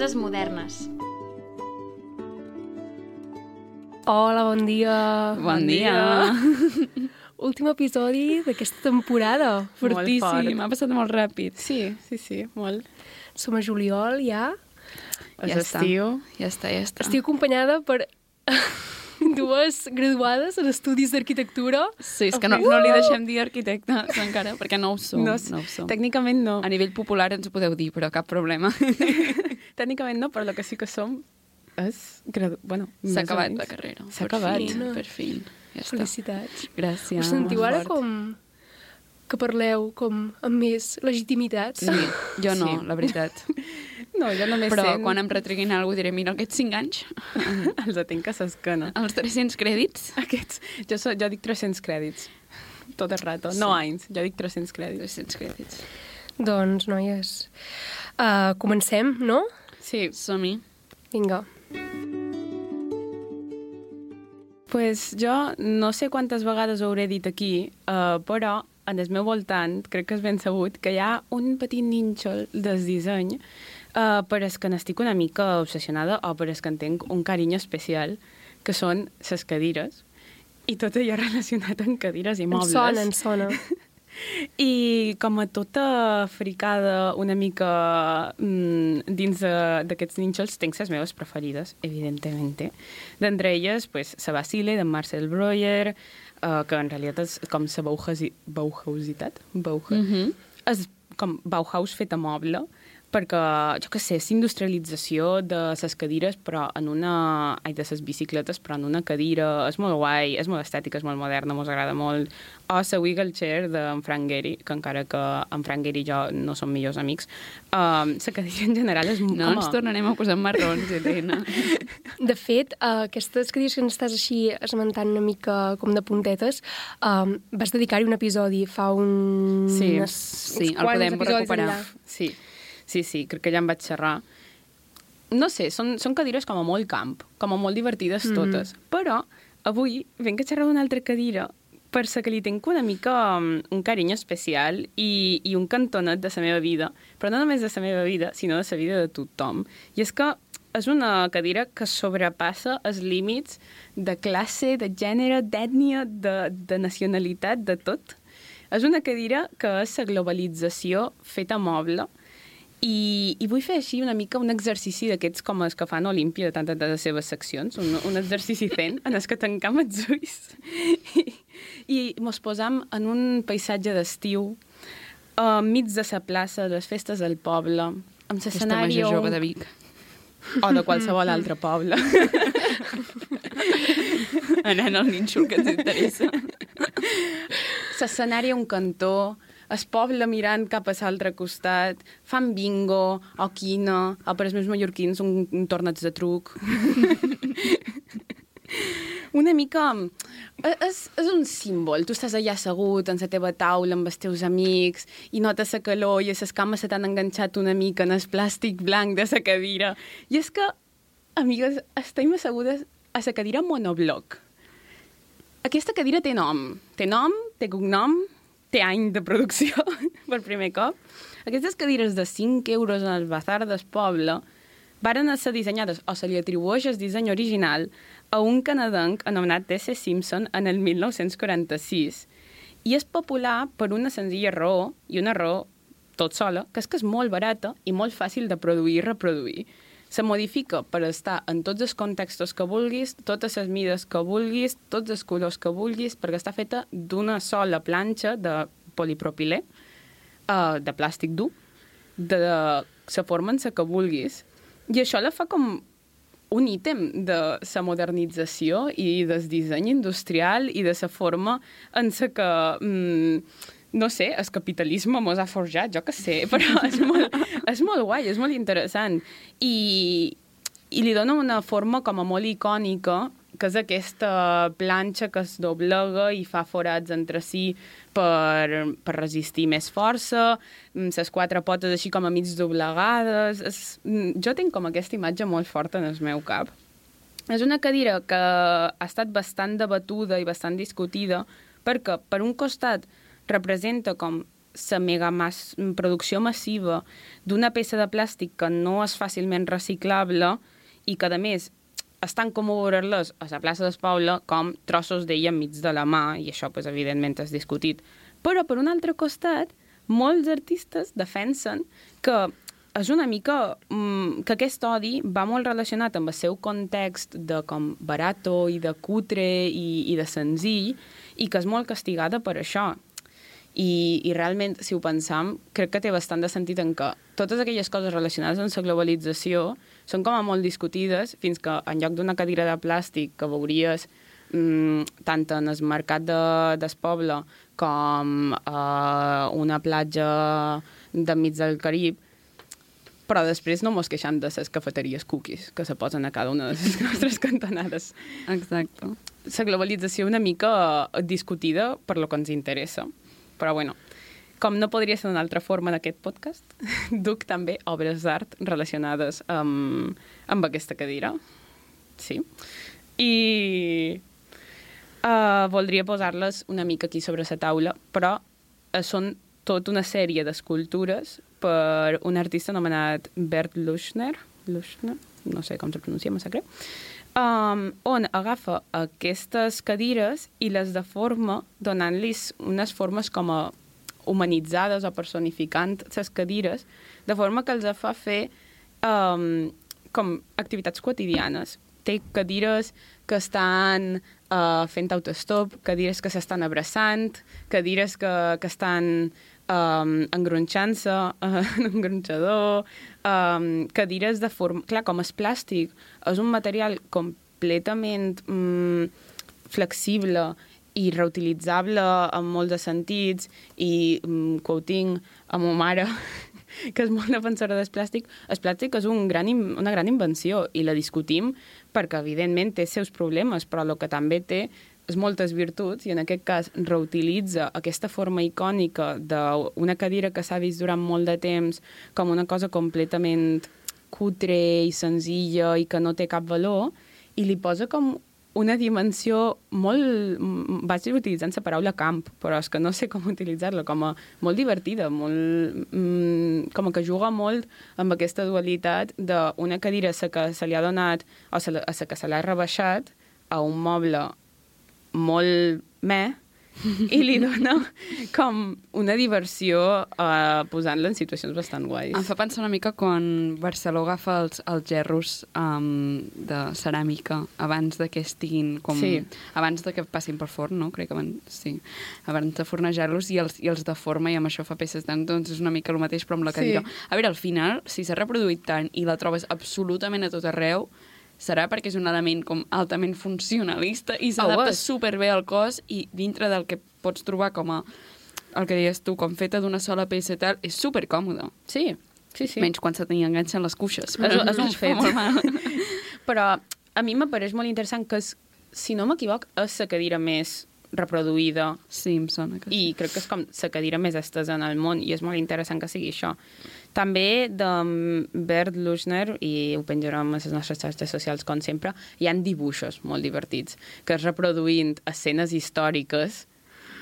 Coses modernes. Hola, bon dia. Bon dia. Últim episodi d'aquesta temporada. Fortíssim. Molt fort. M'ha passat molt ràpid. Sí, sí, sí, molt. Som a juliol, ja. És Ja està. estiu. Ja està, ja està. Estic acompanyada per dues graduades en estudis d'arquitectura. Sí, és que no, no li deixem dir arquitectes encara, perquè no ho som. No, no ho som. Tècnicament no. A nivell popular ens ho podeu dir, però cap problema. Tècnicament no, però el que sí que som és... Gradu... Bueno, S'ha acabat la carrera. S'ha acabat. Fi, per fi. Ja està. Felicitats. Gràcies. Us sentiu ara Fort. com que parleu com amb més legitimitat? Sí, jo no, Sí. la veritat. No, jo només Però sent... quan em retreguin alguna cosa diré, mira, aquests 5 anys, Els atenc a s'escana. els 300 crèdits, Aquests... Jo, so, jo dic 300 crèdits. Tot el rato. No anys, jo dic 300 crèdits. 300 crèdits. Doncs, noies, uh, comencem, no? Sí, Som-hi. Vinga. pues jo no sé quantes vegades ho hauré dit aquí, uh, però en el meu voltant crec que és ben sabut que hi ha un petit nínxol del disseny uh, per es que n'estic una mica obsessionada o per es que en tinc un carinyo especial, que són les cadires i tot allò relacionat amb cadires i Em mobles. sona, em sona. I com a tota fricada una mica mm, dins d'aquests nínxols, tinc les meves preferides, evidentment. D'entre elles, pues, la Basile, de Marcel Breuer, uh, que en realitat és com la Bauhausi, Bauhausitat, Bauhaus, mm Mhm. és com Bauhaus fet a moble, perquè, jo què sé, és industrialització de les cadires, però en una... Ai, de les bicicletes, però en una cadira. És molt guai, és molt estètica, és molt moderna, mos agrada molt. O la Wiggle Chair d'en Frank Gehry, que encara que en Frank Gehry i jo no som millors amics, um, la cadira en general és... No home, ens tornarem a posar marrons, Helena. De fet, uh, aquestes cadires que ens estàs així esmentant una mica com de puntetes, um, vas dedicar-hi un episodi fa un... Sí, sí, uns el podem recuperar. enllà. Sí, sí, sí, crec que ja en vaig xerrar. No sé, són, són cadires com a molt camp, com a molt divertides Mhm. totes. Però avui venc a xerrar d'una altra cadira per la que li tinc una mica um, un carinyo especial i, i un cantonet de la meva vida, però no només de la meva vida, sinó de la vida de tothom. I és que és una cadira que sobrepassa els límits de classe, de gènere, d'ètnia, de, de nacionalitat, de tot. És una cadira que és la globalització feta moble i, i vull fer així una mica un exercici d'aquests com els que fan Olímpia de tantes de les seves seccions, un, un exercici fent en els que tancam els ulls i, i mos posam en un paisatge d'estiu enmig de la plaça, de les festes del poble, amb Aquesta l'escenari on- jove de Vic. o de qualsevol altre poble. Anant al nínxol que ens interessa. L'escenari a un cantó, el poble mirant cap a l'altre costat, fan bingo, o quina, o per als meus mallorquins un, un torneig de truc. Una mica... eh, És, és un símbol. Tu estàs allà assegut en la teva taula amb els teus amics i notes la calor i les cames se t'han enganxat una mica en el plàstic blanc de la cadira. I és que, amigues, estem assegudes a la cadira monobloc. Aquesta cadira té nom. Té nom, té cognom, té any de producció, per primer cop. Aquestes cadires de 5 euros en el bazar del poble varen ser dissenyades, o se li atribueix el disseny original, a un canadenc anomenat T.C. Simpson en el 1946. I és popular per una senzilla raó, i una raó tot sola, que és que és molt barata i molt fàcil de produir i reproduir. Se modifica per estar en tots els contextos que vulguis, totes les mides que vulguis, tots els colors que vulguis, perquè està feta d'una sola planxa de polipropilè, uh, de plàstic dur, de la forma en la que vulguis. I això la fa com un ítem de la modernització i del disseny industrial i de la forma en la que... Mm, no sé, el capitalisme mos ha forjat, jo que sé, però és molt, és molt guai, és molt interessant. I, i li dona una forma com a molt icònica que és aquesta planxa que es doblega i fa forats entre si per, per resistir més força, les quatre potes així com a mig doblegades... És, jo tinc com aquesta imatge molt forta en el meu cap. És una cadira que ha estat bastant debatuda i bastant discutida perquè, per un costat, representa com la mega mass, producció massiva d'una peça de plàstic que no és fàcilment reciclable i que, a més, és tan comú veure-les a la plaça d'Espaula com trossos d'ella enmig de la mà, i això, pues, evidentment, és discutit. Però, per un altre costat, molts artistes defensen que és una mica mm, que aquest odi va molt relacionat amb el seu context de com barato i de cutre i, i de senzill i que és molt castigada per això. I, I realment, si ho pensam, crec que té bastant de sentit en que totes aquelles coses relacionades amb la globalització són com a molt discutides fins que en lloc d'una cadira de plàstic que veuries mm, tant en el mercat de, del poble com a uh, una platja mig del Carib, però després no mos queixem de les cafeteries cookies que se posen a cada una de les nostres cantonades. Exacte. La globalització una mica discutida per lo que ens interessa, però bueno, com no podria ser d'una altra forma d'aquest podcast, duc també obres d'art relacionades amb, amb aquesta cadira. Sí. I uh, voldria posar-les una mica aquí sobre la taula, però uh, són tota una sèrie d'escultures per un artista anomenat Bert Luschner, Luschner, no sé com se pronuncia, massa greu, um, on agafa aquestes cadires i les deforma donant-los unes formes com a humanitzades o personificant les cadires, de forma que els fa fer um, com activitats quotidianes. Té cadires que estan uh, fent autostop, cadires que s'estan abraçant, cadires que, que estan um, engronxant-se uh, en un gronxador, um, cadires de forma... Clar, com és plàstic, és un material completament um, flexible i reutilitzable en molts de sentits i um, quoting a ma mare que és molt defensora del plàstic, el plàstic és un gran, una gran invenció i la discutim perquè, evidentment, té seus problemes, però el que també té moltes virtuts i en aquest cas reutilitza aquesta forma icònica d'una cadira que s'ha vist durant molt de temps com una cosa completament cutre i senzilla i que no té cap valor i li posa com una dimensió molt... Vaig utilitzant la paraula camp, però és que no sé com utilitzar-la, com a molt divertida, molt, mm, com que juga molt amb aquesta dualitat d'una cadira a la que se li ha donat o a la que se l'ha rebaixat a un moble molt meh, i li dona com una diversió uh, posant-la en situacions bastant guais. Em fa pensar una mica quan Barceló agafa els, els gerros um, de ceràmica abans de que estiguin com... Sí. Abans de que passin per forn, no? Crec que van... Sí. Abans de fornejar-los i els, i els deforma i amb això fa peces tant. Doncs és una mica el mateix però amb la cadira. Sí. A veure, al final, si s'ha reproduït tant i la trobes absolutament a tot arreu, serà perquè és un element com altament funcionalista i s'adapta és. superbé al cos i dintre del que pots trobar com a el que deies tu, com feta d'una sola peça i tal, és supercòmode. Sí, sí, sí. Menys quan se t'hi enganxen les cuixes. És, és un fet. molt mal. Però a mi m'apareix molt interessant que, és, si no m'equivoc, és la cadira més reproduïda Sí, em sona que sí. i crec que és com la cadira més estesa en el món i és molt interessant que sigui això. També de Bert Luschner, i ho penjarem a les nostres xarxes socials com sempre, hi han dibuixos molt divertits, que és reproduint escenes històriques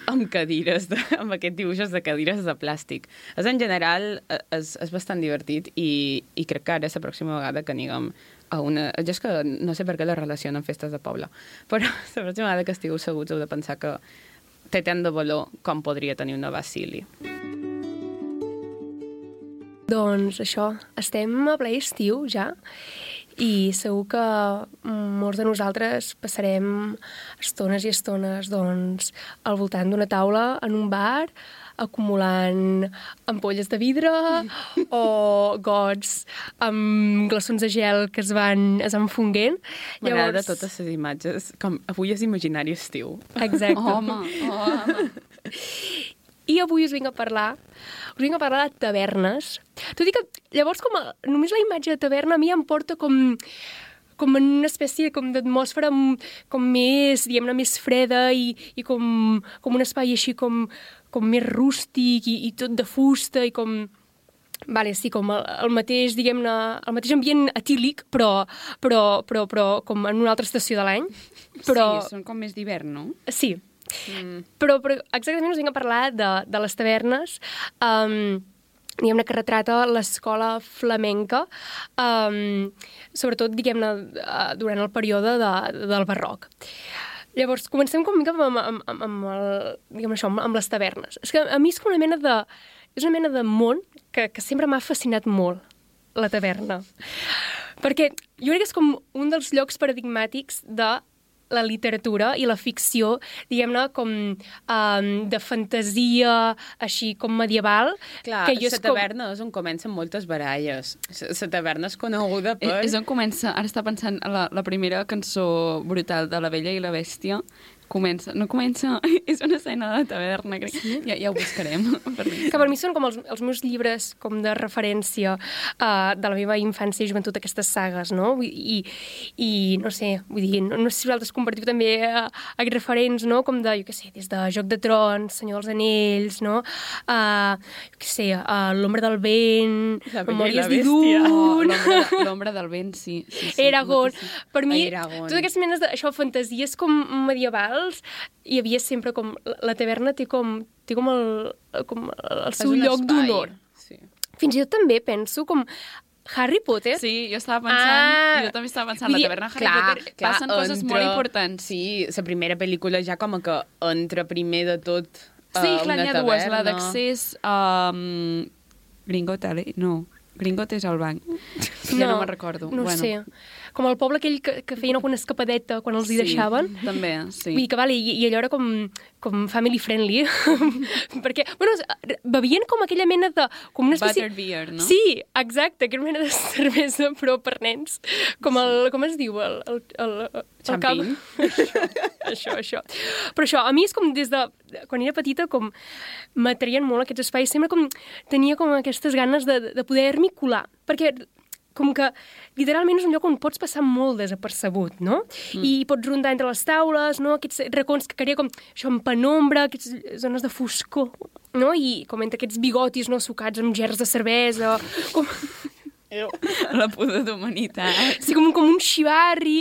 amb cadires, de, amb aquests dibuixos de cadires de plàstic. És, en general, eh, és, és bastant divertit i, i crec que ara és la pròxima vegada que anirem a una... Jo és que no sé per què la relacionen amb festes de poble, però la pròxima vegada que estigueu seguts heu de pensar que té tant de valor com podria tenir una Basili. Doncs això, estem a ple estiu ja i segur que molts de nosaltres passarem estones i estones doncs, al voltant d'una taula en un bar acumulant ampolles de vidre o gots amb glaçons de gel que es van, es van fonguent. M'agrada totes les imatges, com avui és imaginari estiu. Exacte. Home, home. I avui us vinc a parlar, us vinc a parlar de tavernes. Tot i que llavors com a, només la imatge de taverna a mi em porta com com en una espècie com d'atmosfera com més, diguem-ne, més freda i, i com, com un espai així com, com més rústic i, i tot de fusta i com... Vale, sí, com el, el mateix, diguem-ne, el mateix ambient etílic, però, però, però, però com en una altra estació de l'any. Però, Sí, són com més d'hivern, no? Sí. Mm. Però, però exactament us vinc a parlar de, de les tavernes, um, diguem-ne que retrata l'escola flamenca, um, sobretot, diguem-ne, uh, durant el període de, del barroc. Llavors, comencem com mica amb, amb, amb, amb, el, diguem això, amb, amb les tavernes. És que a mi és com una mena de... És una mena de món que, que sempre m'ha fascinat molt, la taverna. Perquè jo crec que és com un dels llocs paradigmàtics de la literatura i la ficció, diguem-ne, com um, de fantasia, així com medieval. Clar, que jo la taverna és on comencen moltes baralles. La taverna és coneguda Eh, per... És on comença, ara està pensant, a la, la primera cançó brutal de La Bella i la Bèstia, comença, no comença, és una escena de taverna, crec. Ja, ja ho buscarem. Per mi. que per mi són com els, els meus llibres com de referència uh, de la meva infància i joventut, aquestes sagues, no? I, i no sé, vull dir, no, no sé si vosaltres compartiu també uh, aquests referents, no? Com de, jo què sé, des de Joc de Trons, Senyor dels Anells, no? Uh, jo què sé, uh, L'ombra del vent, Memòries Bèstia. Oh, d'Idun... l'ombra de- L'ombra del vent, sí. sí, sí Eragon. Per mi, Eragon. totes aquestes menes de això, fantasies com medievals, hi havia sempre com... La, taverna té com, té com el, com el seu lloc d'honor. Sí. Fins i tot també penso com Harry Potter. Sí, jo estava pensant, Ah! jo també estava pensant, la taverna Harry Potter passen coses molt importants. Sí, la primera pel·lícula ja com a que entra primer de tot a Sí, clar, una n'hi ha dues, la d'accés a... Um, Gringot? No, Gringot és al banc. Ja no, me'n recordo. No bueno. sé. Com el poble aquell que, que feien alguna escapadeta quan els hi deixaven. també, sí. Vull dir que, vale, i, i allò era com, com family friendly, perquè, bueno, bevien com aquella mena de... Com una espècie... Butter beer, no? Sí, exacte, una mena de cervesa, però per nens. Com el... Com es diu? El, el, el, el Champagne. això, això. Però això, a mi és com des de... Quan era petita, com m'atraien molt aquests espais. Sempre com tenia com aquestes ganes de, de poder-m'hi colar. Perquè com que literalment és un lloc on pots passar molt desapercebut, no? Mm. I pots rondar entre les taules, no? Aquests racons que crea com això en penombra, aquestes zones de foscor, no? I com entre aquests bigotis no sucats amb gerds de cervesa, com... La pudor d'humanitat. Sí, com, com un xivarri.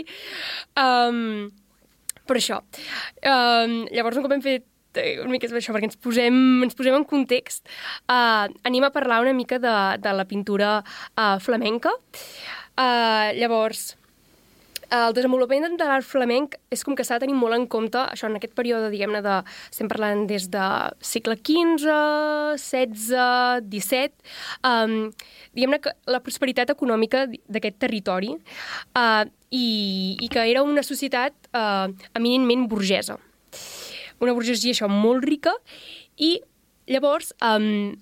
Um, per això. Um, llavors, un cop hem fet eh, una mica això, perquè ens posem, ens posem en context, uh, anem a parlar una mica de, de la pintura uh, flamenca. Uh, llavors, el desenvolupament de l'art flamenc és com que s'ha de tenir molt en compte, això en aquest període, diguem-ne, de... estem parlant des de segle XV, XVI, XVII, um, diguem-ne que la prosperitat econòmica d'aquest territori uh, i, i que era una societat uh, eminentment burgesa. Una burgesia, això, molt rica i llavors um,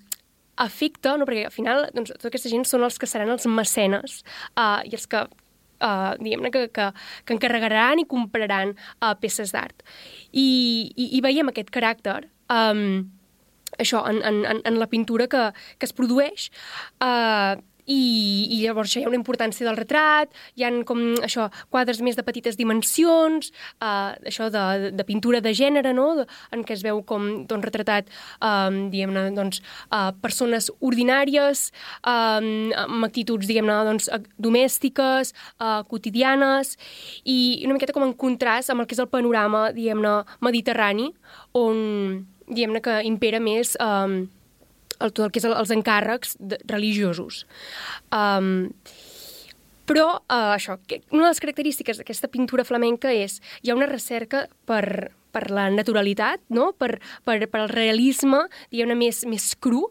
afecta, no? perquè al final doncs, tota aquesta gent són els que seran els mecenes uh, i els que uh, diguem-ne que, que, que encarregaran i compraran uh, peces d'art. I, i, I veiem aquest caràcter um, això, en, en, en- la pintura que, que es produeix uh, i, i llavors això, hi ha una importància del retrat, hi han com això, quadres més de petites dimensions, uh, això de, de pintura de gènere, no? de, en què es veu com doncs, retratat um, diguem-ne, doncs, uh, persones ordinàries, um, amb actituds, diguem-ne, doncs, domèstiques, uh, quotidianes, i una miqueta com en contrast amb el que és el panorama, diguem-ne, mediterrani, on, diguem-ne, que impera més um, el, tot el que és el, els encàrrecs de, religiosos. Um, però uh, això, que una de les característiques d'aquesta pintura flamenca és hi ha una recerca per, per la naturalitat, no? per, per, per el realisme, diguem-ne, més, més cru.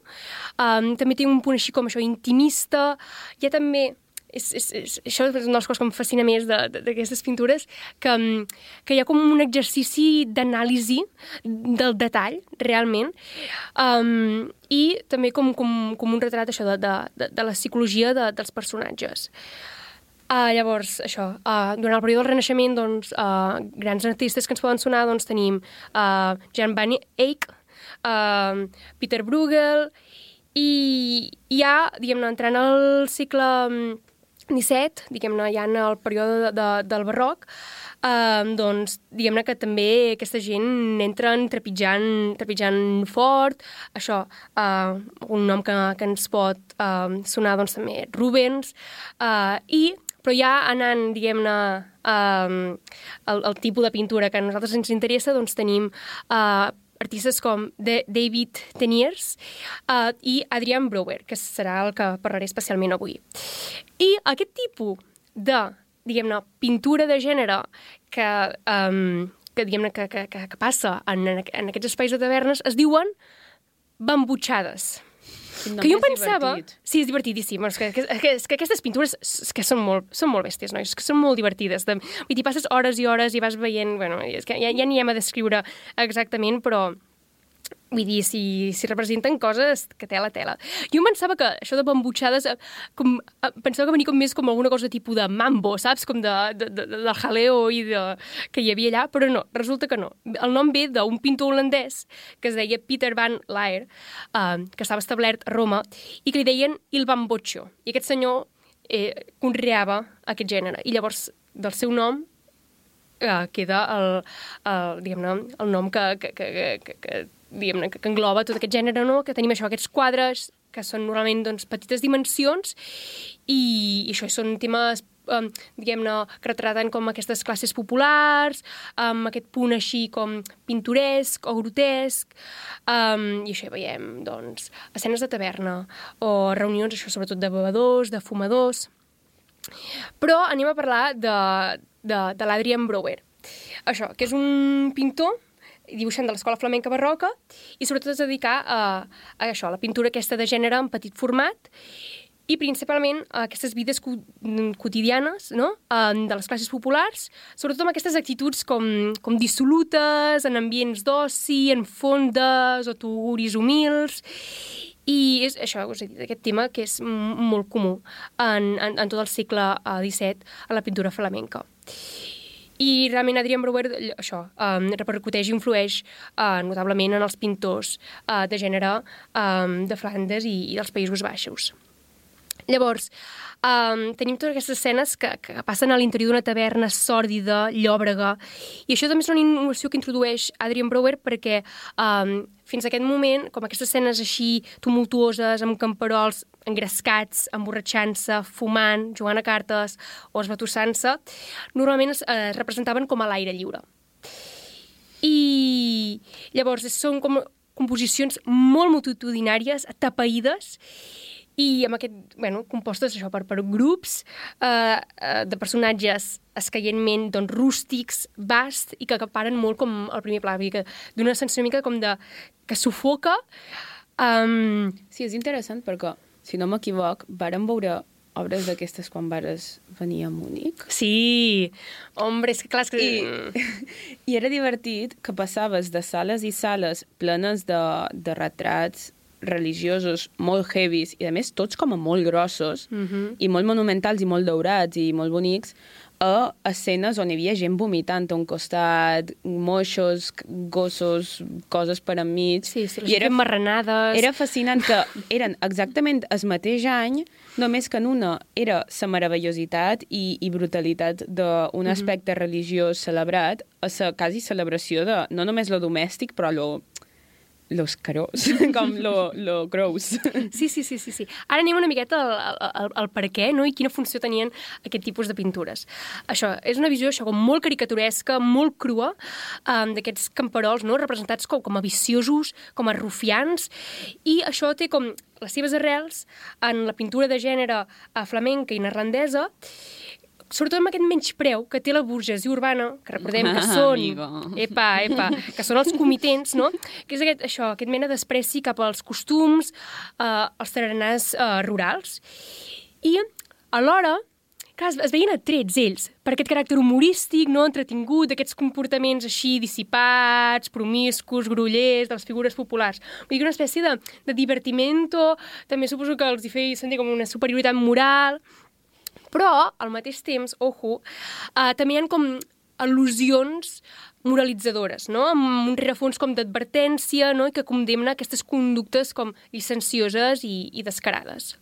Um, també té un punt així com això, intimista. Hi ha també és, és, és, això és una de les coses que em fascina més d'aquestes pintures, que, mm, que hi ha com un exercici d'anàlisi del detall, realment, um, i també com, com, com un retrat això de, de, de, la psicologia de, dels personatges. Uh, llavors, això, uh, durant el període del Renaixement, doncs, uh, grans artistes que ens poden sonar, doncs, tenim uh, Jan van Eyck, uh, Peter Bruegel, i ja, diguem-ne, entrant al segle mm, XVII, diguem-ne, ja en el període de, de, del barroc, uh, doncs, diguem-ne que també aquesta gent entren trepitjant, trepitjant fort, això, uh, un nom que, que ens pot uh, sonar, doncs, també Rubens, uh, i però ja anant, diguem-ne, um, el, el tipus de pintura que a nosaltres ens interessa, doncs tenim uh, artistes com de David Teniers uh, i Adrian Brouwer, que serà el que parlaré especialment avui. I aquest tipus de, diguem-ne, pintura de gènere que, um, que diguem-ne, que, que, que, que passa en, en aquests espais de tavernes es diuen bambutxades. Quin que jo em pensava... divertit. Sí, és divertidíssim. És que, que, que, és que aquestes pintures és que són molt, són molt bèsties, nois. És que són molt divertides. De, vull dir, passes hores i hores i vas veient... Bueno, és que ja, ja n'hi hem a descriure exactament, però Vull dir, si, si representen coses que tela, tela. Jo pensava que això de bambutxades, eh, com, eh, pensava que venia com més com alguna cosa tipus de mambo, saps? Com de, de, de, del jaleo i de, que hi havia allà, però no, resulta que no. El nom ve d'un pintor holandès que es deia Peter van Laer, eh, que estava establert a Roma, i que li deien il bamboccio. I aquest senyor eh, conreava aquest gènere. I llavors, del seu nom, eh, queda el, el, el nom que, que, que, que, que, diguem-ne, que, que engloba tot aquest gènere, no? que tenim això, aquests quadres que són normalment doncs, petites dimensions i, i això són temes um, diguem-ne, que retraten com aquestes classes populars, amb aquest punt així com pintoresc o grotesc, um, i això hi veiem, doncs, escenes de taverna o reunions, això sobretot de bevedors, de fumadors, però anem a parlar de, de, de l'Adrian Brouwer. Això, que és un pintor dibuixant de l'escola flamenca barroca i sobretot es dedicar a, a això, a la pintura aquesta de gènere en petit format i principalment a aquestes vides co quotidianes no? De les classes populars, sobretot amb aquestes actituds com, com dissolutes, en ambients d'oci, en fondes o tuguris humils, i és això, us he dit, aquest tema que és molt comú en, en, en tot el segle eh, XVII a la pintura flamenca. I realment Adrian Brouwer això, um, repercuteix i influeix uh, notablement en els pintors uh, de gènere um, de Flandes i, i dels Països Baixos. Llavors, um, tenim totes aquestes escenes que, que passen a l'interior d'una taverna sòrdida, llòbrega, i això també és una innovació que introdueix Adrian Brouwer perquè um, fins a aquest moment, com aquestes escenes així tumultuoses, amb camperols engrescats, emborratxant-se, fumant, jugant a cartes o esbatussant-se, normalment es eh, representaven com a l'aire lliure. I llavors són com composicions molt multitudinàries, atapeïdes, i amb aquest, bueno, compostes això per, per grups eh, eh, de personatges escaientment doncs, rústics, vast i que acaparen molt com el primer pla, que d'una sensació mica com de que sufoca um, Sí, és interessant perquè, si no m'equivoc, vàrem veure obres d'aquestes quan vares venir a Múnich. Sí, hombre, és que clar, és que... I, I era divertit que passaves de sales i sales plenes de, de retrats religiosos molt heavies i, a més, tots com a molt grossos Mm -hmm. i molt monumentals i molt daurats i molt bonics a escenes on hi havia gent vomitant a un costat, moixos, gossos, coses per enmig. Sí, sí, I era, marranades... era fascinant que eren exactament el mateix any, només que en una era la meravellositat i, i brutalitat d'un aspecte religiós celebrat, a la quasi celebració de no només lo domèstic, però lo, lo escarós, com lo, lo gros. Sí, sí, sí, sí, sí. Ara anem una miqueta al, al, al per què no? i quina funció tenien aquest tipus de pintures. Això, és una visió això, com molt caricaturesca, molt crua, um, d'aquests camperols no? representats com, com a viciosos, com a rufians, i això té com les seves arrels en la pintura de gènere eh, flamenca i neerlandesa, sobretot amb aquest menyspreu que té la burgesia urbana, que recordem que Ah, són... amigo. Epa, epa, que són els comitents, no? Que és aquest, això, aquest mena despreci cap als costums, eh, als taranars eh, rurals. I alhora, clar, es, es veien atrets ells per aquest caràcter humorístic, no entretingut, d'aquests comportaments així dissipats, promiscus, grollers, de les figures populars. Vull dir que una espècie de, de divertimento, també suposo que els hi feia sentir com una superioritat moral, però, al mateix temps, ojo, eh, també hi ha com al·lusions moralitzadores, no? amb un rerefons com d'advertència no? i que condemna aquestes conductes com licencioses i, i descarades.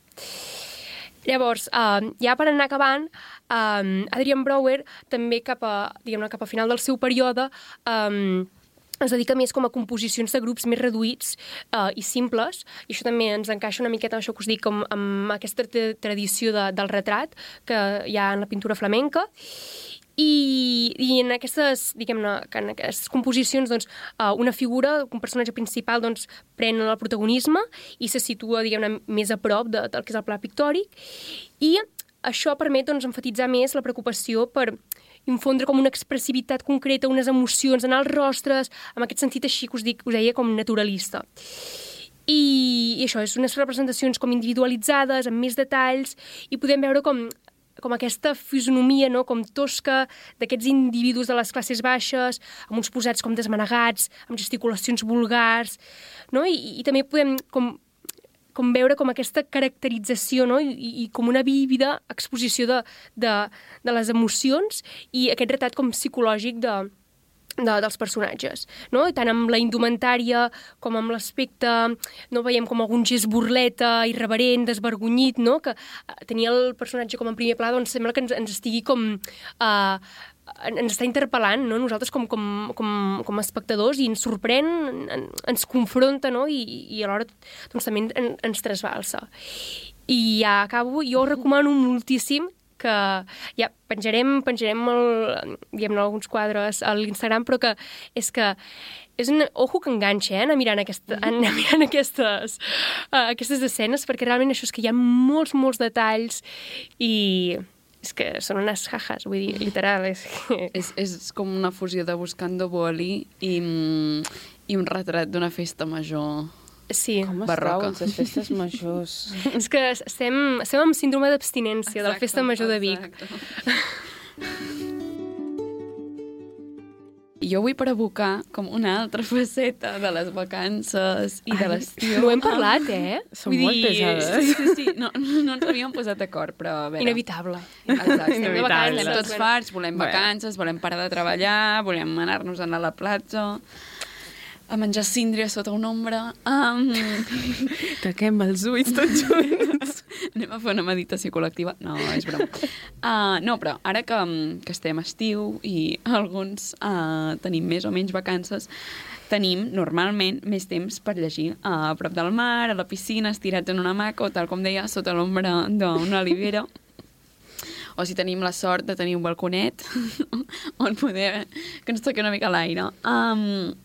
Llavors, uh, ja per anar acabant, um, Adrian Brower també cap a, diguem cap a final del seu període um, es dedica més com a composicions de grups més reduïts uh, i simples, i això també ens encaixa una miqueta amb això que us dic, com amb aquesta tradició de, del retrat que hi ha en la pintura flamenca, i, i en aquestes, diguem-ne, en aquestes composicions, doncs, uh, una figura, un personatge principal, doncs, pren el protagonisme i se situa, diguem-ne, més a prop de, del que és el pla pictòric. I això permet, doncs, enfatitzar més la preocupació per infondre com una expressivitat concreta, unes emocions en els rostres, amb aquest sentit així que us dic, us deia, com naturalista. I, i això, és unes representacions com individualitzades, amb més detalls, i podem veure com com aquesta fisonomia no? com tosca d'aquests individus de les classes baixes, amb uns posats com desmanegats, amb gesticulacions vulgars, no? I, i també podem com, com veure com aquesta caracterització no? I, i com una vívida exposició de, de, de les emocions i aquest retrat com psicològic de, de, dels personatges, no? tant amb la indumentària com amb l'aspecte, no veiem com algun gest burleta, irreverent, desvergonyit, no? que uh, tenia el personatge com en primer pla, doncs sembla que ens, ens estigui com... Uh, ens està interpel·lant, no? nosaltres com, com, com, com a espectadors, i ens sorprèn, en, ens confronta, no? I, i alhora doncs, també en, ens trasbalsa. I ja acabo, jo recomano moltíssim que ja penjarem, penjarem el, diguem alguns quadres a l'Instagram, però que és que és un ojo que enganxa, eh, anar mirant, aquesta, anar mirant aquestes, uh, aquestes escenes, perquè realment això és que hi ha molts, molts detalls i és que són unes jajas, vull dir, literal. És, que... és, és com una fusió de Buscando Boli i, i un retrat d'una festa major Sí. Com es Barroca. troben les festes majors? És que estem, estem amb síndrome d'abstinència de la festa major de Vic. Jo vull provocar com una altra faceta de les vacances i de l'estiu. No hem parlat, eh? Són molt pesades. Sí, sí, sí. No, no ens havíem posat d'acord, però a veure... Inevitable. Exacte. Inevitable. Estem tots farts, volem vacances, volem parar de treballar, volem anar-nos a anar a la platja, a menjar síndria sota una ombra. Um, Taquem els ulls tots junts. anem a fer una meditació col·lectiva. No, és broma. Uh, no, però ara que, que estem estiu i alguns uh, tenim més o menys vacances, tenim normalment més temps per llegir uh, a prop del mar, a la piscina, estirats en una hamaca o, tal com deia, sota l'ombra d'una olivera o si tenim la sort de tenir un balconet on poder que ens toqui una mica l'aire. Um,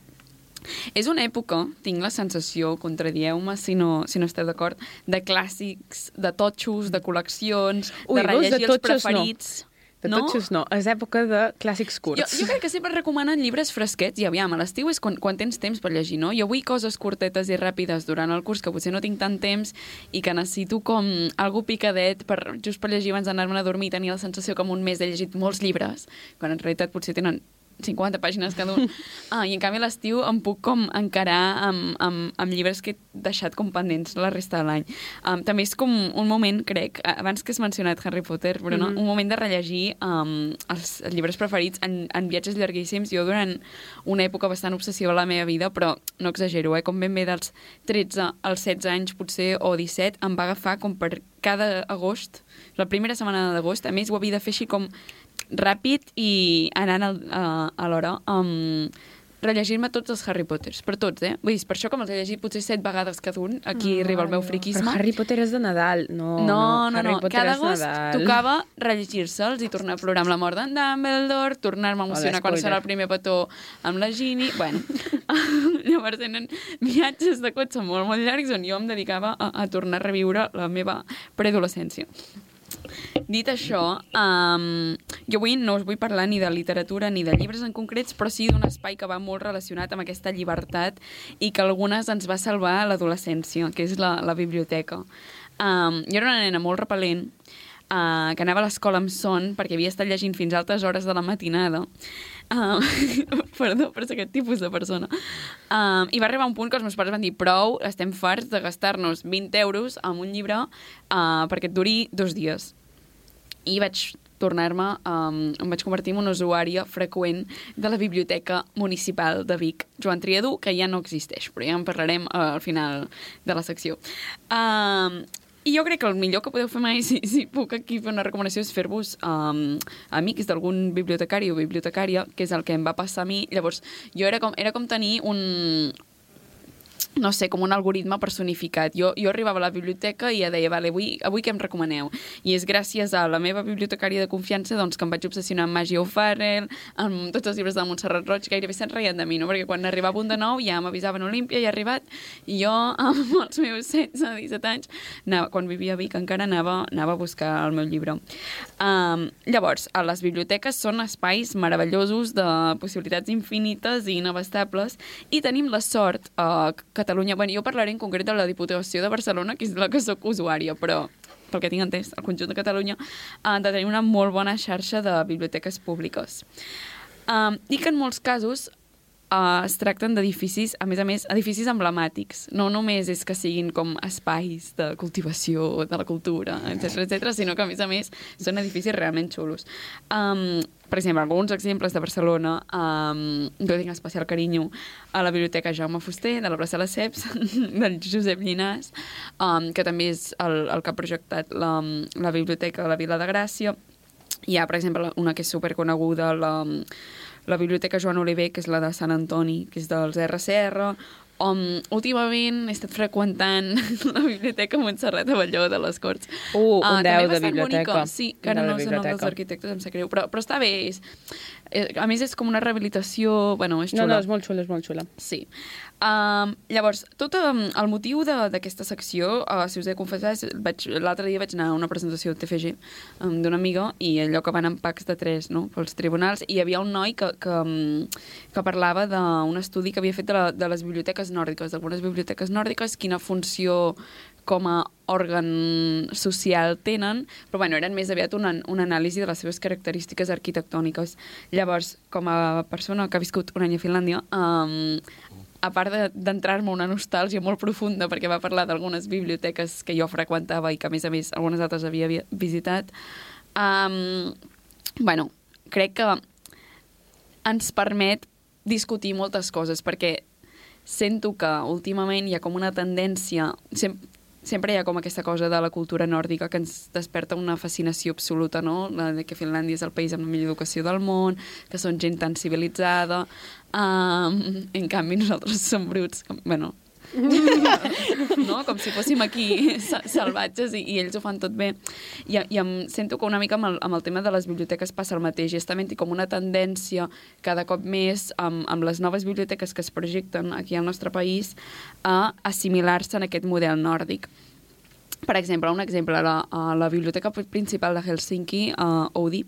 és una època, tinc la sensació, contradieu-me si no, si no esteu d'acord, de clàssics, de totxos, de col·leccions, Ui, de veus, de rellegir els totxos no. preferits. De no? tots no, és època de clàssics Jo, curts. jo crec que sempre recomanen llibres fresquets i aviam, a l'estiu és quan, quan tens temps per llegir, no? Jo vull coses curtetes i ràpides durant el curs que potser no tinc tant temps i que necessito com algú picadet per, just per llegir abans d'anar-me'n a dormir i tenir la sensació com un mes he llegit molts llibres, quan en realitat potser tenen 50 pàgines cada un. Ah, I en canvi a l'estiu em puc com encarar amb, amb, amb llibres que he deixat com pendents la resta de l'any. Um, també és com un moment, crec, abans que has mencionat Harry Potter, però no, Mhm. un moment de rellegir um, els, els llibres preferits en, en viatges llarguíssims. Jo durant una època bastant obsessiva a la meva vida, però no exagero, eh? com ben bé dels 13 als 16 anys potser, o 17, em va agafar com per cada agost, la primera setmana d'agost, a més ho havia de fer així com ràpid i anant al, a, a l'hora um, rellegir-me tots els Harry Potters, per tots, eh? Vull dir, per això com els he llegit potser set vegades cada un, aquí Mm, arriba el meu friquisme. Però Harry Potter és de Nadal, no. No, no, no. Potter Cada agost Nadal. tocava rellegir-se'ls i tornar a plorar amb la mort d'en Dumbledore, tornar-me a emocionar quan serà el primer petó amb la Ginny... Bueno, llavors tenen viatges de cotxe molt, molt llargs on jo em dedicava a, a tornar a reviure la meva preadolescència. Dit això, um, jo avui no us vull parlar ni de literatura ni de llibres en concrets, però sí d'un espai que va molt relacionat amb aquesta llibertat i que algunes ens va salvar a l'adolescència, que és la, la biblioteca. Um, jo era una nena molt repel·lent, uh, que anava a l'escola amb son perquè havia estat llegint fins a altes hores de la matinada. Uh, perdó, però és aquest tipus de persona. Uh, I va arribar un punt que els meus pares van dir prou, estem farts de gastar-nos 20 euros en un llibre uh, perquè et duri dos dies. I vaig tornar-me, um, em vaig convertir en una usuària freqüent de la Biblioteca Municipal de Vic, Joan Triadú, que ja no existeix, però ja en parlarem uh, al final de la secció. Um, i jo crec que el millor que podeu fer mai, si, si puc aquí fer una recomanació, és fer-vos um, amics d'algun bibliotecari o bibliotecària, que és el que em va passar a mi. Llavors, jo era com, era com tenir un, no sé, com un algoritme personificat. Jo, jo arribava a la biblioteca i ja deia, vale, avui, avui què em recomaneu? I és gràcies a la meva bibliotecària de confiança doncs, que em vaig obsessionar amb Maggie O'Farrell, amb tots els llibres de Montserrat Roig, gairebé se'n reien de mi, no? perquè quan arribava un de nou ja m'avisaven Olímpia i ha arribat, i jo amb els meus 16, 17 anys, anava, quan vivia a Vic encara anava, anava a buscar el meu llibre. Um, llavors, a les biblioteques són espais meravellosos de possibilitats infinites i inabastables i tenim la sort uh, que Catalunya... Bueno, jo parlaré en concret de la Diputació de Barcelona, que és la que sóc usuària, però pel que tinc entès, el conjunt de Catalunya, han de tenir una molt bona xarxa de biblioteques públiques. Um, I que en molts casos uh, es tracten d'edificis, a més a més, edificis emblemàtics. No només és que siguin com espais de cultivació de la cultura, etc etc, sinó que, a més a més, són edificis realment xulos. Um, per exemple, alguns exemples de Barcelona, um, jo tinc especial carinyo a la Biblioteca Jaume Fuster, de la plaça de les Ceps, del Josep Llinàs, um, que també és el, el que ha projectat la, la Biblioteca de la Vila de Gràcia. Hi ha, per exemple, una que és superconeguda, la, la Biblioteca Joan Oliver, que és la de Sant Antoni, que és dels RCR, on últimament he estat freqüentant la Biblioteca Montserrat Avelló de les Corts. Uh, un Ah, 10 també de biblioteca. bonica. Sí, que ara no és el nom dels arquitectes, em sap greu, però, però està bé. És, a més, és com una rehabilitació... Bueno, és No, xula. no, és molt xula, és molt xula. Sí. Um, llavors, tot um, el motiu de- d'aquesta secció, uh, si us he de confessar, l'altre dia vaig anar a una presentació de TFG um, d'una amiga i allò que van en packs de tres no? pels tribunals i hi havia un noi que, que, um, que parlava d'un estudi que havia fet de, la, de les biblioteques nòrdiques, d'algunes biblioteques nòrdiques, quina funció com a òrgan social tenen, però bueno, eren més aviat una, una anàlisi de les seves característiques arquitectòniques. Llavors, com a persona que ha viscut un any a Finlàndia, um, a part de- d'entrar-me una nostàlgia molt profunda perquè va parlar d'algunes biblioteques que jo freqüentava i que, a més a més, algunes altres havia vi- visitat, um, bueno, crec que ens permet discutir moltes coses, perquè sento que últimament hi ha com una tendència... Sem sempre hi ha com aquesta cosa de la cultura nòrdica que ens desperta una fascinació absoluta, no? La de que Finlàndia és el país amb la millor educació del món, que són gent tan civilitzada, um, en canvi nosaltres som bruts, bueno, no? com si fóssim aquí sa- salvatges i, i ells ho fan tot bé. I, i em sento que una mica amb el, amb el tema de les biblioteques passa el mateix, està havent com una tendència cada cop més amb, amb les noves biblioteques que es projecten aquí al nostre país a assimilar-se en aquest model nòrdic. Per exemple, un exemple, la, a la biblioteca principal de Helsinki, a Oudi,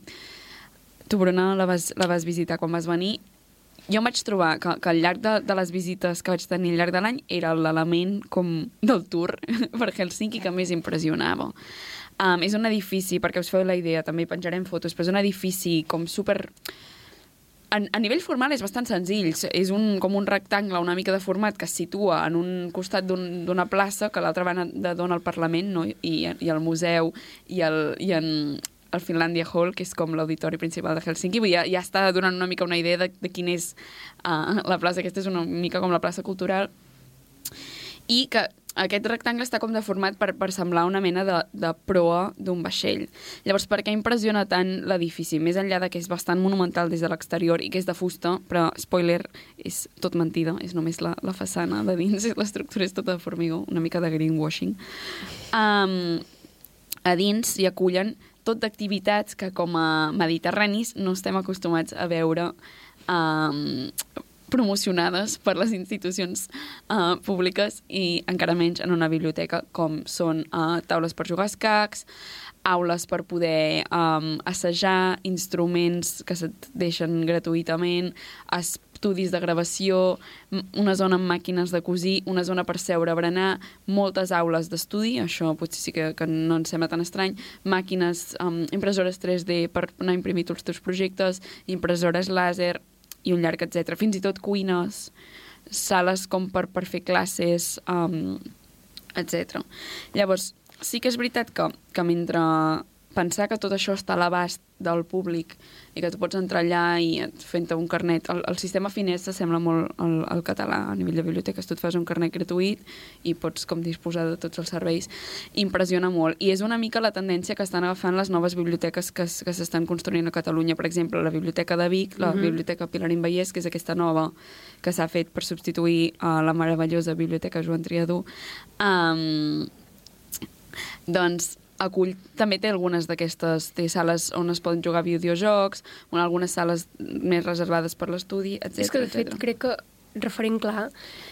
tu, Bruna, la vas, la vas visitar quan vas venir, jo em vaig trobar que, que al llarg de, de les visites que vaig tenir al llarg de l'any era l'element com del tour per Helsinki que més impressionava. Um, és un edifici, perquè us feu la idea, també penjarem fotos, però és un edifici com super... A, a nivell formal és bastant senzill. És un, com un rectangle una mica de format que es situa en un costat d'una un, plaça que l'altra banda dona el Parlament no? I, i el museu i, el, i en, el Finlandia Hall, que és com l'auditori principal de Helsinki. Ja, ja està donant una mica una idea de, de quina és uh, la plaça. Aquesta és una mica com la plaça cultural. I que aquest rectangle està com deformat per, per semblar una mena de, de proa d'un vaixell. Llavors, per què impressiona tant l'edifici? Més enllà de que és bastant monumental des de l'exterior i que és de fusta, però, spoiler, és tot mentida, és només la, la façana de dins, l'estructura és tota de formigó, una mica de greenwashing. Um, a dins s'hi acullen tot d'activitats que com a mediterranis no estem acostumats a veure um, promocionades per les institucions uh, públiques i encara menys en una biblioteca com són uh, taules per jugar escacs, aules per poder um, assajar, instruments que se't deixen gratuïtament, es estudis de gravació, una zona amb màquines de cosir, una zona per seure a berenar, moltes aules d'estudi, això potser sí que, que no ens sembla tan estrany, màquines, um, impressores 3D per anar a imprimir tots els teus projectes, impressores làser i un llarg, etc. Fins i tot cuines, sales com per, per fer classes, um, etc. Llavors, sí que és veritat que, que mentre pensar que tot això està a l'abast del públic i que tu pots entrar allà i et- fent-te un carnet... El, el sistema finès s'assembla molt al, al català a nivell de biblioteques. Tu et fas un carnet gratuït i pots com disposar de tots els serveis. Impressiona molt. I és una mica la tendència que estan agafant les noves biblioteques que, que s'estan construint a Catalunya. Per exemple, la Biblioteca de Vic, la Biblioteca Pilarín Vallès, que és aquesta nova que s'ha fet per substituir a la meravellosa Biblioteca Joan Triadú. Um, doncs acull, també té algunes d'aquestes, té sales on es poden jugar videojocs, on algunes sales més reservades per l'estudi, etc. És que, de fet, crec que referent clar...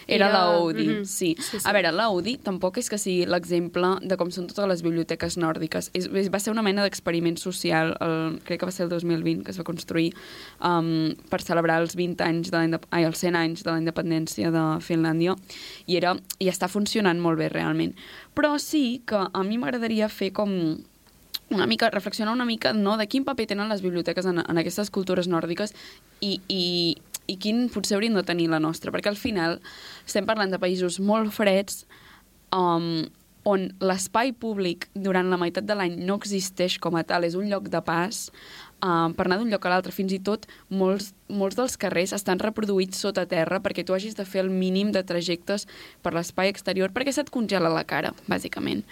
Era l'Audi, Mhm. sí. sí, sí. A veure, l'Audi tampoc és que sigui l'exemple de com són totes les biblioteques nòrdiques. És, és, va ser una mena d'experiment social, el, crec que va ser el 2020, que es va construir um, per celebrar els 20 anys, de ai, els 100 anys de la independència de Finlàndia, i, era, i està funcionant molt bé, realment. Però sí que a mi m'agradaria fer com una mica, reflexionar una mica no, de quin paper tenen les biblioteques en, en aquestes cultures nòrdiques i, i, i quin potser hauríem de tenir la nostra, perquè al final estem parlant de països molt freds um, on l'espai públic durant la meitat de l'any no existeix com a tal, és un lloc de pas uh, per anar d'un lloc a l'altre. Fins i tot molts, molts dels carrers estan reproduïts sota terra perquè tu hagis de fer el mínim de trajectes per l'espai exterior perquè se't congela la cara, bàsicament.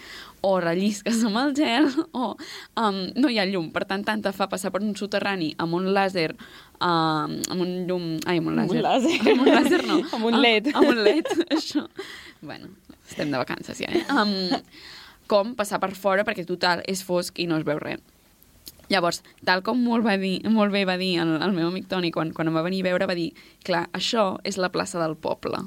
O rellisques amb el gel o um, no hi ha llum. Per tant, tant te fa passar per un soterrani amb un làser um, amb un llum... Ai, amb un Amb un làser. làser. Amb un làser no. Amb un LED. Amb, amb un LED, això. Bueno, estem de vacances ja, eh? Um, com passar per fora perquè total és fosc i no es veu res. Llavors, tal com molt, va dir, molt bé va dir el, el meu amic Toni quan, quan em va venir a veure, va dir, clar, això és la plaça del poble.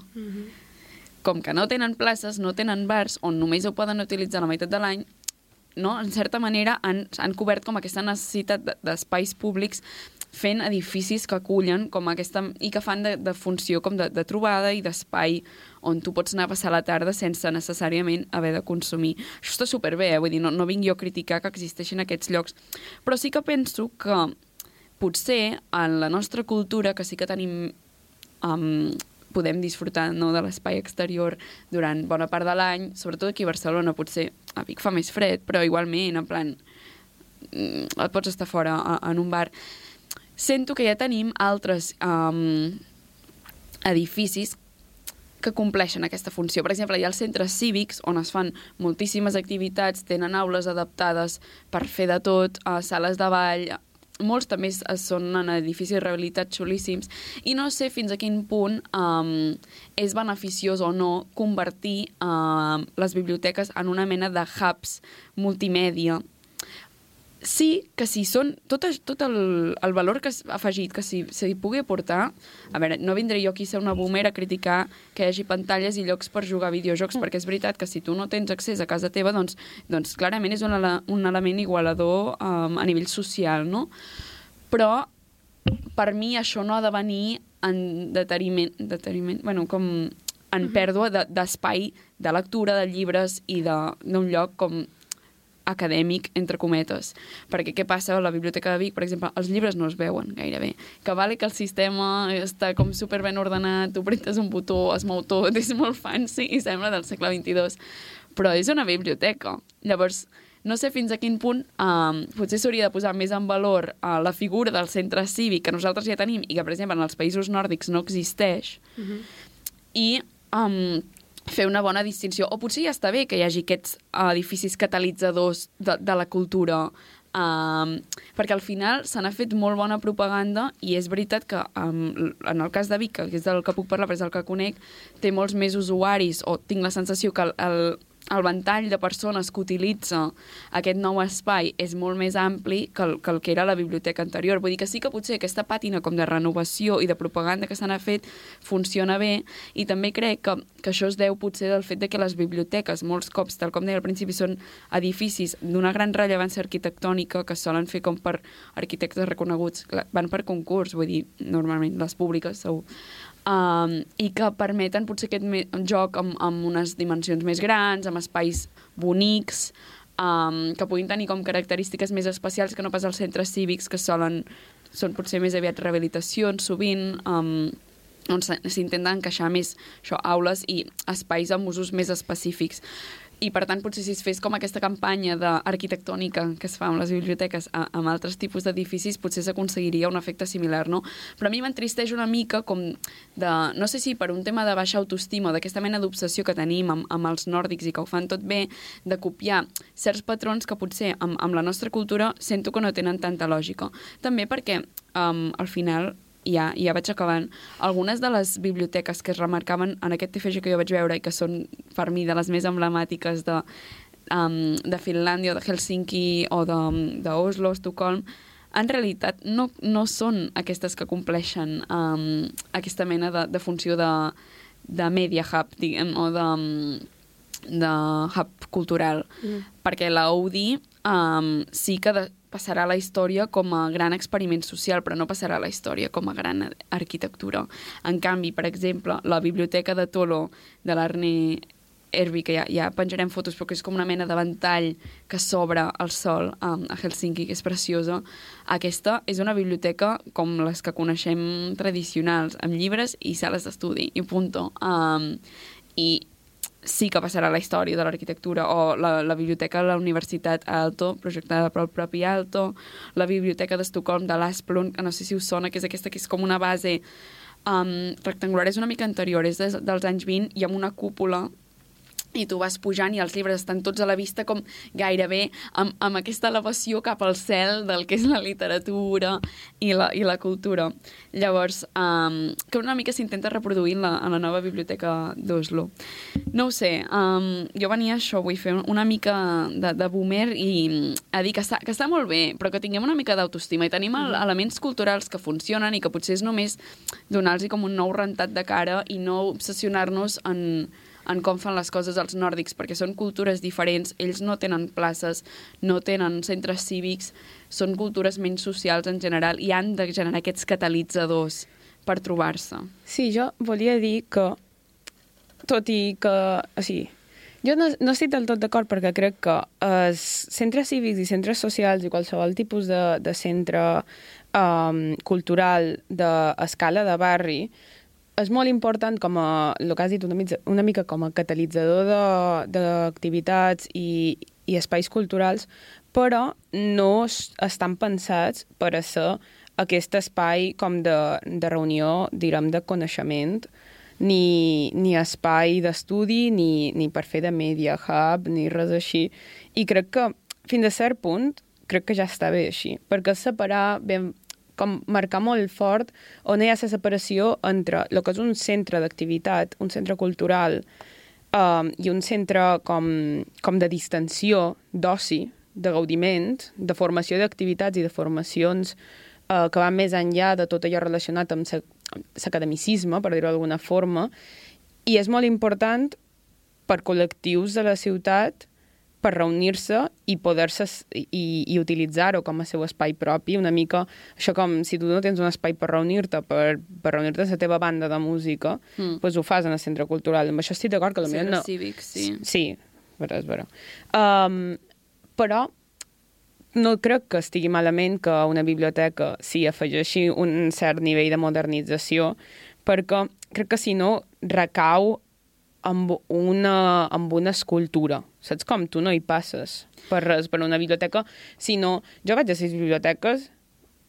Com que no tenen places, no tenen bars, on només ho poden utilitzar la meitat de l'any, no? en certa manera han, han cobert com aquesta necessitat de- d'espais públics fent edificis que acullen com aquesta, i que fan de, de funció com de, de trobada i d'espai on tu pots anar a passar la tarda sense necessàriament haver de consumir. Això està superbé, eh? vull dir, no, no vinc jo a criticar que existeixin aquests llocs, però sí que penso que potser en la nostra cultura, que sí que tenim um, podem disfrutar no, de l'espai exterior durant bona part de l'any, sobretot aquí a Barcelona, potser a Vic fa més fred, però igualment, en plan, mm, et pots estar fora a, en un bar. Sento que ja tenim altres um, edificis que compleixen aquesta funció. Per exemple, hi ha els centres cívics on es fan moltíssimes activitats, tenen aules adaptades per fer de tot, uh, sales de ball, molts també són en edificis rehabilitats xulíssims i no sé fins a quin punt um, és beneficiós o no convertir um, les biblioteques en una mena de hubs multimèdia sí que si són tot, tot el, el valor que s'ha afegit que s'hi si pugui aportar a veure, no vindré jo aquí a ser una boomer a criticar que hi hagi pantalles i llocs per jugar a videojocs perquè és veritat que si tu no tens accés a casa teva doncs, doncs clarament és un, ele un element igualador um, a nivell social no? però per mi això no ha de venir en deteriment, deteriment bueno, com en pèrdua de- d'espai de, de lectura, de llibres i d'un lloc com acadèmic, entre cometes. Perquè què passa a la Biblioteca de Vic, per exemple, els llibres no es veuen gairebé. Que vale que el sistema està com super ben ordenat, tu prentes un botó, es mou tot, és molt fancy i sembla del segle XXII. Però és una biblioteca. Llavors, no sé fins a quin punt um, potser s'hauria de posar més en valor uh, la figura del centre cívic que nosaltres ja tenim i que, per exemple, en els països nòrdics no existeix i um, fer una bona distinció. O potser ja està bé que hi hagi aquests uh, edificis catalitzadors de, de la cultura, um, perquè al final se n'ha fet molt bona propaganda i és veritat que um, en el cas de Vic, que és del que puc parlar, però és el que conec, té molts més usuaris, o tinc la sensació que el, el, el ventall de persones que utilitza aquest nou espai és molt més ampli que el, que el que era la biblioteca anterior. Vull dir que sí que potser aquesta pàtina com de renovació i de propaganda que n'ha fet funciona bé i també crec que, que això es deu potser del fet de que les biblioteques molts cops, tal com deia al principi, són edificis d'una gran rellevància arquitectònica que solen fer com per arquitectes reconeguts, van per concurs, vull dir, normalment les públiques segur um, i que permeten potser aquest joc amb, amb unes dimensions més grans, amb espais bonics, um, que puguin tenir com característiques més especials que no pas els centres cívics, que solen, són potser més aviat rehabilitacions, sovint, um, on s'intenta encaixar més això, aules i espais amb usos més específics i per tant potser si es fes com aquesta campanya d'arquitectònica que es fa amb les biblioteques a, amb altres tipus d'edificis potser s'aconseguiria un efecte similar, no? Però a mi m'entristeix una mica com de, no sé si per un tema de baixa autoestima, d'aquesta mena d'obsessió que tenim amb, amb els nòrdics i que ho fan tot bé, de copiar certs patrons que potser amb, amb la nostra cultura sento que no tenen tanta lògica. També perquè um, al final ja, ja vaig acabant, algunes de les biblioteques que es remarcaven en aquest TFG que jo vaig veure i que són per mi de les més emblemàtiques de, um, de Finlàndia o de Helsinki o d'Oslo, Estocolm, en realitat no, no són aquestes que compleixen um, aquesta mena de, de funció de, de media hub, diguem, o de, de hub cultural. Mm. Perquè la UDI um, sí que de, passarà a la història com a gran experiment social, però no passarà a la història com a gran arquitectura. En canvi, per exemple, la biblioteca de Tolo de l'Arne Erbi, que ja, ja penjarem fotos, però que és com una mena de ventall que s'obre al sol um, a Helsinki, que és preciosa. Aquesta és una biblioteca com les que coneixem tradicionals, amb llibres i sales d'estudi, i punto. Um, I sí que passarà la història de l'arquitectura, o la, la biblioteca de la Universitat Alto, projectada pel propi Alto, la biblioteca d'Estocolm de l'Asplund, que no sé si us sona, que és aquesta que és com una base um, rectangular, és una mica anterior, és des, dels anys 20, i amb una cúpula i tu vas pujant i els llibres estan tots a la vista com gairebé amb, amb aquesta elevació cap al cel del que és la literatura i la, i la cultura. Llavors, um, que una mica s'intenta reproduir en la, en la nova biblioteca d'Oslo. No ho sé, um, jo venia a això, vull fer una mica de, de boomer i a dir que està, que està molt bé, però que tinguem una mica d'autoestima i tenim el, elements culturals que funcionen i que potser és només donar-los com un nou rentat de cara i no obsessionar-nos en en com fan les coses els nòrdics, perquè són cultures diferents, ells no tenen places, no tenen centres cívics, són cultures menys socials en general i han de generar aquests catalitzadors per trobar-se. Sí, jo volia dir que, tot i que... O sigui, jo no, no estic del tot d'acord perquè crec que els centres cívics i centres socials i qualsevol tipus de, de centre um, cultural d'escala de barri és molt important com a, el que has dit, una, mitja, una mica com a catalitzador d'activitats i, i espais culturals, però no estan pensats per a ser aquest espai com de, de reunió, direm, de coneixement, ni, ni espai d'estudi, ni, ni per fer de media hub, ni res així. I crec que, fins a cert punt, crec que ja està bé així, perquè separar ben, com marcar molt fort on hi ha la separació entre el que és un centre d'activitat, un centre cultural um, i un centre com, com de distensió, d'oci, de gaudiment, de formació d'activitats i de formacions uh, que van més enllà de tot allò relacionat amb l'academicisme, per dir-ho d'alguna forma, i és molt important per col·lectius de la ciutat per reunir-se i poder-se i, i utilitzar-ho com a seu espai propi, una mica això com si tu no tens un espai per reunir-te, per, per reunir-te a la teva banda de música, mm. pues ho fas en el centre cultural. Amb això estic d'acord que potser no... cívic, sí. Sí, però és vera. Um, però no crec que estigui malament que una biblioteca s'hi afegeixi un cert nivell de modernització, perquè crec que si no recau amb una, amb una escultura. Saps com? Tu no hi passes per res, per una biblioteca, sinó jo vaig a les biblioteques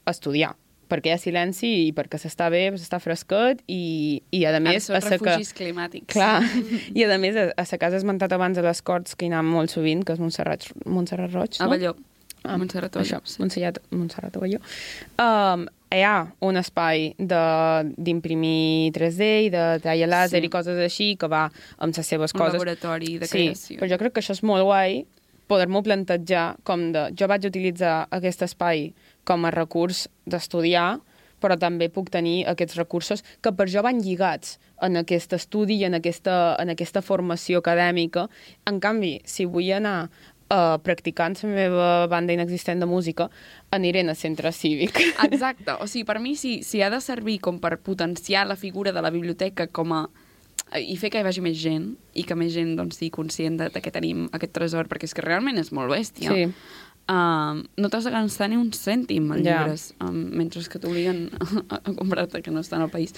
a estudiar perquè hi ha silenci i perquè s'està bé, s'està fresquet i, i a més... Ara són refugis que... climàtics. Clar, i a més a, a la casa esmentat abans a les Corts, que hi anàvem molt sovint, que és Montserrat, Montserrat Roig, no? A Balló. Ah, Montserrat Avelló. Això, sí. Montserrat, Montserrat Avelló. Um, hi ha un espai de- d'imprimir 3D i de treure làser Sí. i coses així que va amb les seves Un coses. laboratori de sí, creació. però jo crec que això és molt guai poder-m'ho plantejar com de... Jo vaig utilitzar aquest espai com a recurs d'estudiar, però també puc tenir aquests recursos que per jo van lligats en aquest estudi i en aquesta, en aquesta formació acadèmica. En canvi, si vull anar uh, practicant la meva banda inexistent de música, aniré al centre cívic. Exacte, o sigui, per mi si, si ha de servir com per potenciar la figura de la biblioteca com a i fer que hi vagi més gent i que més gent doncs, sigui conscient de, de que tenim aquest tresor, perquè és que realment és molt bèstia. Sí. Uh, no t'has de gastar ni un cèntim en Ja. llibres, um, mentre que t'obliguen a, a comprar-te que no estan al país.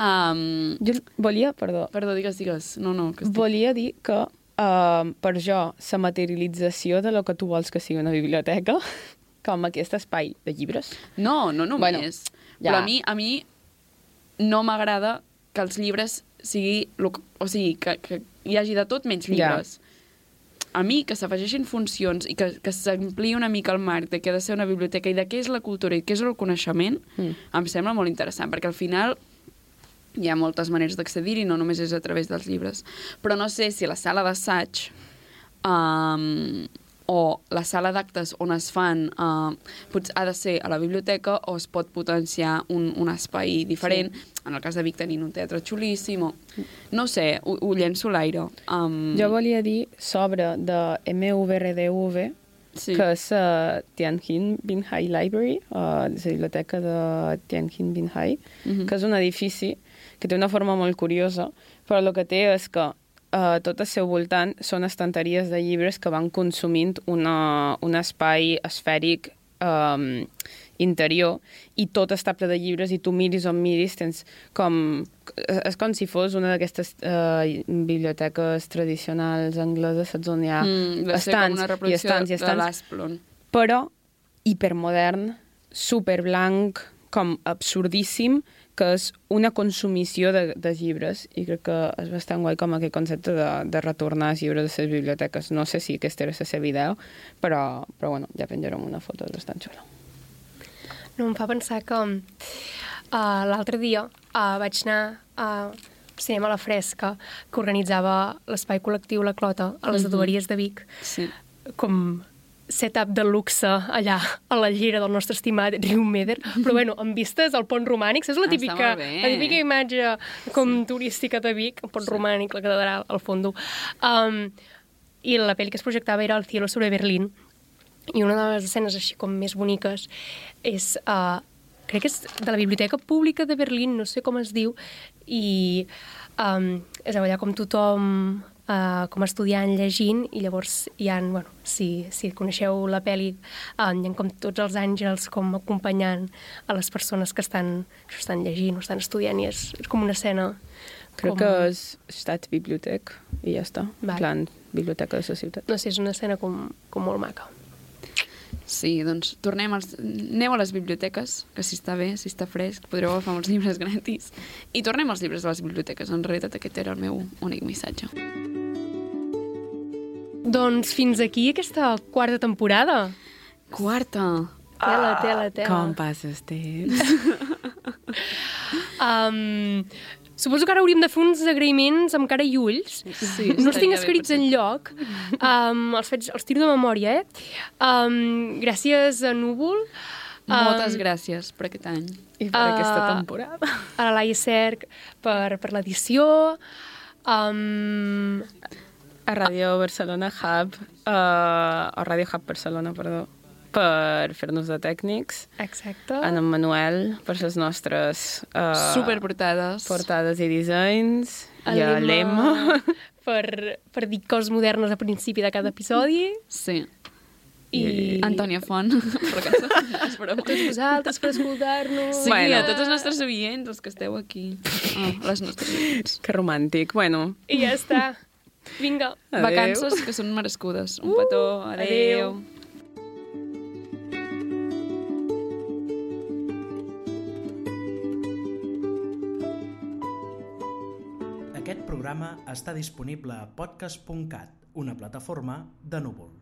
Um, Jo volia, perdó, perdó, digues, digues. No, no, que estic... volia dir que uh, per jo la materialització de lo que tu vols que sigui una biblioteca, com aquest espai de llibres, No, no només. Bueno, ja. Però a mi, a mi no m'agrada que els llibres sigui... lo que- O sigui, que, que hi hagi de tot menys Ja. llibres. A mi, que s'afegeixin funcions i que, que s'ampliï una mica el marc de què ha de ser una biblioteca i de què és la cultura i què és el coneixement, Mm. em sembla molt interessant, perquè al final hi ha moltes maneres d'accedir-hi, no només és a través dels llibres. Però no sé si la sala d'assaig um, o la sala d'actes on es fan uh, potser ha de ser a la biblioteca o es pot potenciar un, un espai diferent. Sí. En el cas de Vic tenim un teatre xulíssim o... No sé, ho, ho llenço l'aire. Um, Jo volia dir sobre de MVRDV, sí. que és uh, Tianjin Binhai Library, uh, la biblioteca de Tianjin Binhai, Mhm. -hmm. que és un edifici que té una forma molt curiosa, però el que té és que uh, tot al seu voltant són estanteries de llibres que van consumint una, un espai esfèric um, interior i tot està ple de llibres i tu miris on miris tens com... És com si fos una d'aquestes uh, biblioteques tradicionals angleses, saps on hi ha mm, estants i estants i estants, però hipermodern, superblanc, com absurdíssim, que és una consumició de, de llibres i crec que és bastant guai com aquest concepte de, de retornar els llibres de les biblioteques. No sé si aquesta era la seva idea, però, però bueno, ja penjarem una foto, és bastant xula. No, em fa pensar que uh, l'altre dia uh, vaig anar a cinema a la fresca que organitzava l'espai col·lectiu La Clota a les Mhm. adoberies de Vic Sí. com setup de luxe allà a la llera del nostre estimat riu Meder, però bueno, amb vistes al pont romànic, saps la Ah, típica, la típica imatge com turística de Vic, el pont Sí. romànic, la catedral, al fondo. Um, I la pel·li que es projectava era El cielo sobre Berlín, i una de les escenes així com més boniques és, uh, crec que és de la Biblioteca Pública de Berlín, no sé com es diu, i um, és allà com tothom uh, com a estudiant llegint i llavors hi ha, bueno, si, si coneixeu la pel·li, uh, hi ha com tots els àngels com acompanyant a les persones que estan, que estan llegint o estan estudiant i és, és com una escena Crec com... que és Staatsbibliothek i ja està. Vale. Plan, biblioteca de la ciutat. No sé, és una escena com, com molt maca. Sí, doncs tornem als... Aneu a les biblioteques, que si està bé, si està fresc, podreu agafar molts llibres gratis. I tornem als llibres de les biblioteques. En realitat aquest era el meu únic missatge. Doncs fins aquí aquesta quarta temporada. Quarta. Tela, tela, tela. Com passes temps? Um, suposo que ara hauríem de fer uns agraïments amb cara i ulls. Sí, no els tinc escrits en lloc. Um, els, faig, els tiro de memòria, eh? Um, gràcies a Núvol. Moltes gràcies per aquest any. I per Ah. aquesta temporada. A la Laia Cerc per, per l'edició. Um, A Ràdio Barcelona Hub, uh, o Ràdio Hub Barcelona, perdó, per fer-nos de tècnics, exacte. en en Manuel per les nostres uh, Superportades. portades i dissenys, i a l'Emma. per, per dir coses modernes a principi de cada episodi. Sí. I Antònia Font. Però que broma. a tots vosaltres per escoltar-nos. Sí, Bueno. a tots els nostres oients, els que esteu aquí. Oh, les nostres oients. Que romàntic. Bueno, I ja està. Vinga. Adéu. Vacances que són merescudes. Un petó. Adéu. adéu. Programa està disponible a podcast.cat, una plataforma de núvol.